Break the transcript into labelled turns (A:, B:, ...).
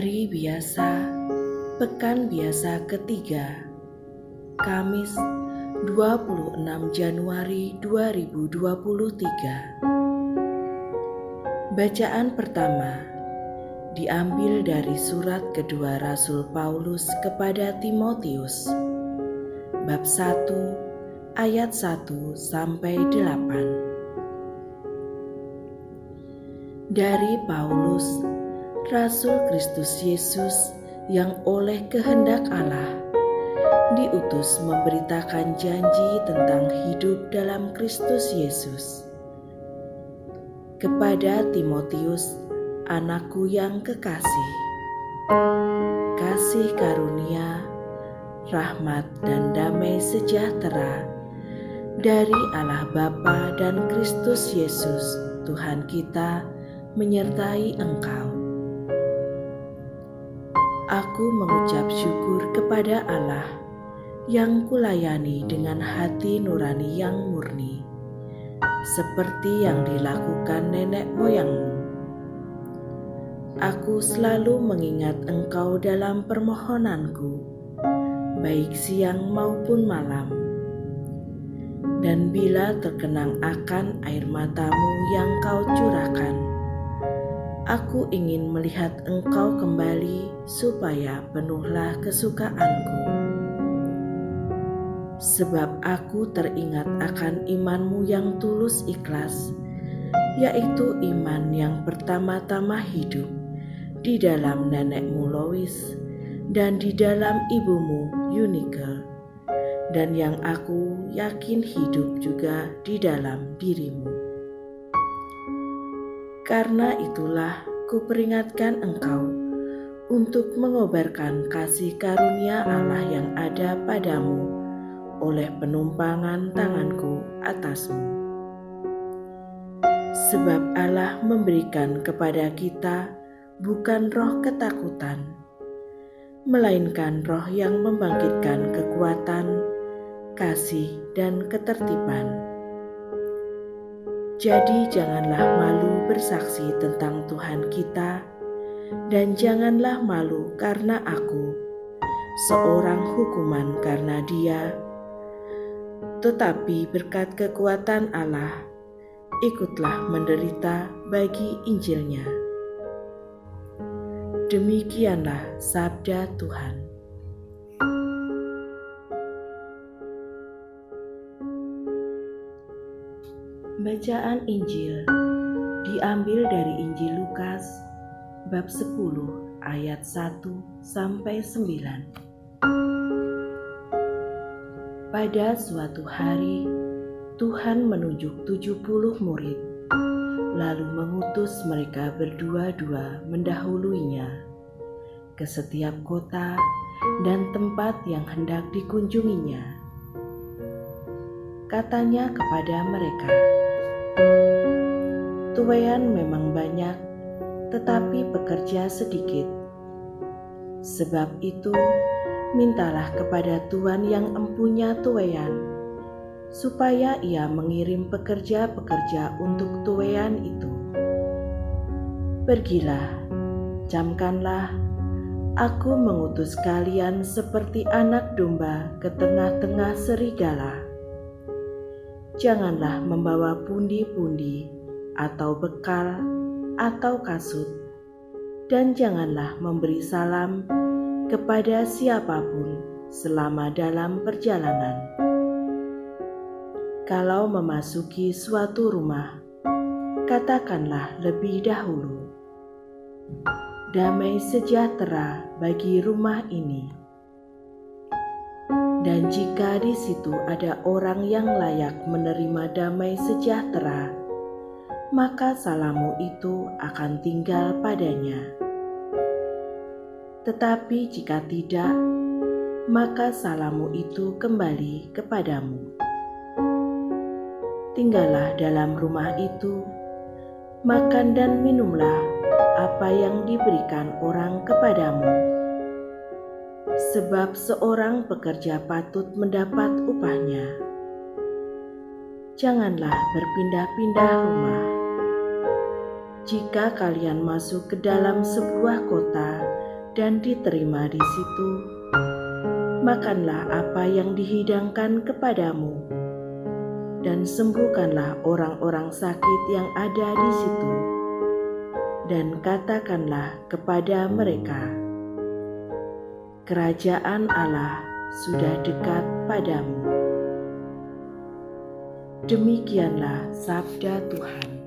A: Hari biasa, pekan biasa ketiga, Kamis 26 Januari 2023. Bacaan pertama diambil dari surat kedua Rasul Paulus kepada Timotius, bab 1 ayat 1 sampai 8. Dari Paulus Rasul Kristus Yesus yang oleh kehendak Allah diutus memberitakan janji tentang hidup dalam Kristus Yesus. Kepada Timotius, anakku yang kekasih, kasih karunia, rahmat dan damai sejahtera dari Allah Bapa dan Kristus Yesus Tuhan kita menyertai engkau aku mengucap syukur kepada Allah yang kulayani dengan hati nurani yang murni, seperti yang dilakukan nenek moyangmu. Aku selalu mengingat engkau dalam permohonanku, baik siang maupun malam. Dan bila terkenang akan air matamu yang kau curahkan, Aku ingin melihat engkau kembali supaya penuhlah kesukaanku. Sebab aku teringat akan imanmu yang tulus ikhlas, yaitu iman yang pertama-tama hidup di dalam nenekmu Lois dan di dalam ibumu Unike, dan yang aku yakin hidup juga di dalam dirimu. Karena itulah kuperingatkan engkau untuk mengobarkan kasih karunia Allah yang ada padamu oleh penumpangan tanganku atasmu. Sebab Allah memberikan kepada kita bukan roh ketakutan, melainkan roh yang membangkitkan kekuatan, kasih, dan ketertiban jadi, janganlah malu bersaksi tentang Tuhan kita, dan janganlah malu karena aku, seorang hukuman karena Dia, tetapi berkat kekuatan Allah, ikutlah menderita bagi Injilnya. Demikianlah sabda Tuhan. Bacaan Injil diambil dari Injil Lukas bab 10 ayat 1 sampai 9. Pada suatu hari Tuhan menunjuk 70 murid lalu mengutus mereka berdua-dua mendahuluinya ke setiap kota dan tempat yang hendak dikunjunginya. Katanya kepada mereka, Tuayan memang banyak, tetapi pekerja sedikit. Sebab itu, mintalah kepada Tuhan yang empunya tuayan, supaya ia mengirim pekerja-pekerja untuk tuayan itu. Pergilah, camkanlah, aku mengutus kalian seperti anak domba ke tengah-tengah serigala janganlah membawa pundi-pundi atau bekal atau kasut, dan janganlah memberi salam kepada siapa pun selama dalam perjalanan. Kalau memasuki suatu rumah, katakanlah lebih dahulu, "Damai sejahtera bagi rumah ini." Dan jika di situ ada orang yang layak menerima damai sejahtera, maka salamu itu akan tinggal padanya. Tetapi jika tidak, maka salamu itu kembali kepadamu. Tinggallah dalam rumah itu, makan dan minumlah apa yang diberikan orang kepadamu sebab seorang pekerja patut mendapat upahnya. Janganlah berpindah-pindah rumah. Jika kalian masuk ke dalam sebuah kota dan diterima di situ. Makanlah apa yang dihidangkan kepadamu, dan sembuhkanlah orang-orang sakit yang ada di situ, dan katakanlah kepada mereka, "Kerajaan Allah sudah dekat padamu." Demikianlah sabda Tuhan.